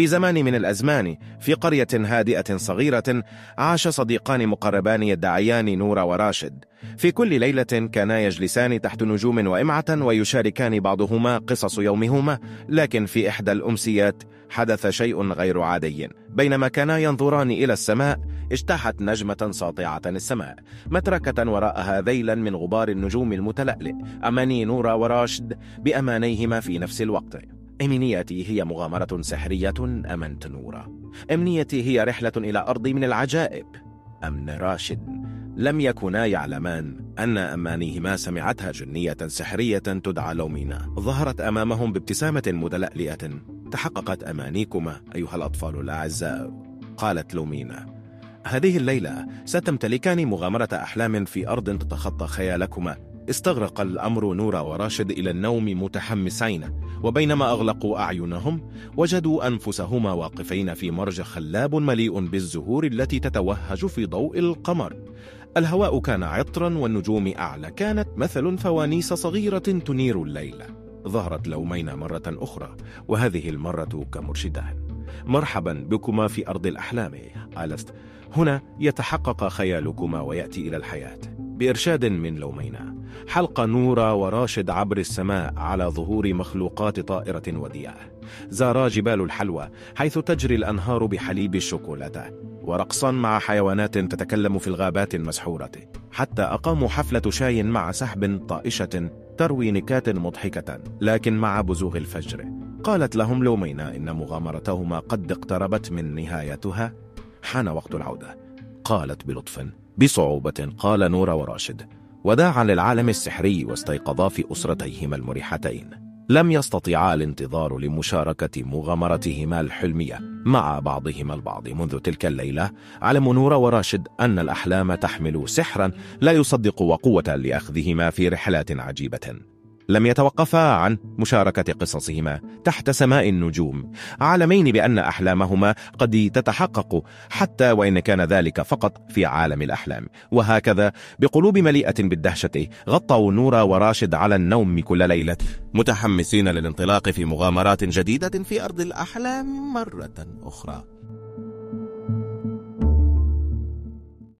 في زمان من الأزمان في قرية هادئة صغيرة عاش صديقان مقربان يدعيان نور وراشد. في كل ليلة كانا يجلسان تحت نجوم وإمعة ويشاركان بعضهما قصص يومهما لكن في إحدى الأمسيات حدث شيء غير عادي. بينما كانا ينظران إلى السماء اجتاحت نجمة ساطعة السماء متركة وراءها ذيلا من غبار النجوم المتلألئ. أماني نور وراشد بأمانيهما في نفس الوقت. أمنيتي هي مغامرة سحرية أمنت نورا أمنيتي هي رحلة إلى أرض من العجائب أمن راشد لم يكونا يعلمان أن أمانيهما سمعتها جنية سحرية تدعى لومينا. ظهرت أمامهم بابتسامة متلألئة. تحققت أمانيكما أيها الأطفال الأعزاء. قالت لومينا هذه الليلة ستمتلكان مغامرة أحلام في أرض تتخطى خيالكما. استغرق الأمر نورا وراشد إلى النوم متحمسين وبينما أغلقوا أعينهم وجدوا أنفسهما واقفين في مرج خلاب مليء بالزهور التي تتوهج في ضوء القمر. الهواء كان عطرا والنجوم أعلى كانت مثل فوانيس صغيرة تنير الليل. ظهرت لومين مرة أخرى وهذه المرة كمرشدان. مرحبا بكما في أرض الأحلام ألست. هنا يتحقق خيالكما ويأتي إلى الحياة. بإرشاد من لومينا. حلق نورا وراشد عبر السماء على ظهور مخلوقات طائرة وديعة. زارا جبال الحلوى حيث تجري الأنهار بحليب الشوكولاتة. ورقصا مع حيوانات تتكلم في الغابات المسحورة. حتى أقاموا حفلة شاي مع سحب طائشة تروي نكات مضحكة لكن مع بزوغ الفجر. قالت لهم لومينا إن مغامرتهما قد اقتربت من نهايتها. حان وقت العودة. قالت بلطف بصعوبة قال نور وراشد وداعا للعالم السحري واستيقظا في أسرتيهما المريحتين. لم يستطيعا الانتظار لمشاركة مغامرتهما الحلمية مع بعضهما البعض. منذ تلك الليلة علم نور وراشد أن الأحلام تحمل سحرا لا يصدق وقوة لأخذهما في رحلات عجيبة. لم يتوقفا عن مشاركة قصصهما تحت سماء النجوم. عالمين بأن أحلامهما قد تتحقق حتى وإن كان ذلك فقط في عالم الأحلام. وهكذا بقلوب مليئة بالدهشة غطوا نورا وراشد على النوم كل ليلة. متحمسين للانطلاق في مغامرات جديدة في أرض الأحلام مرة أخرى.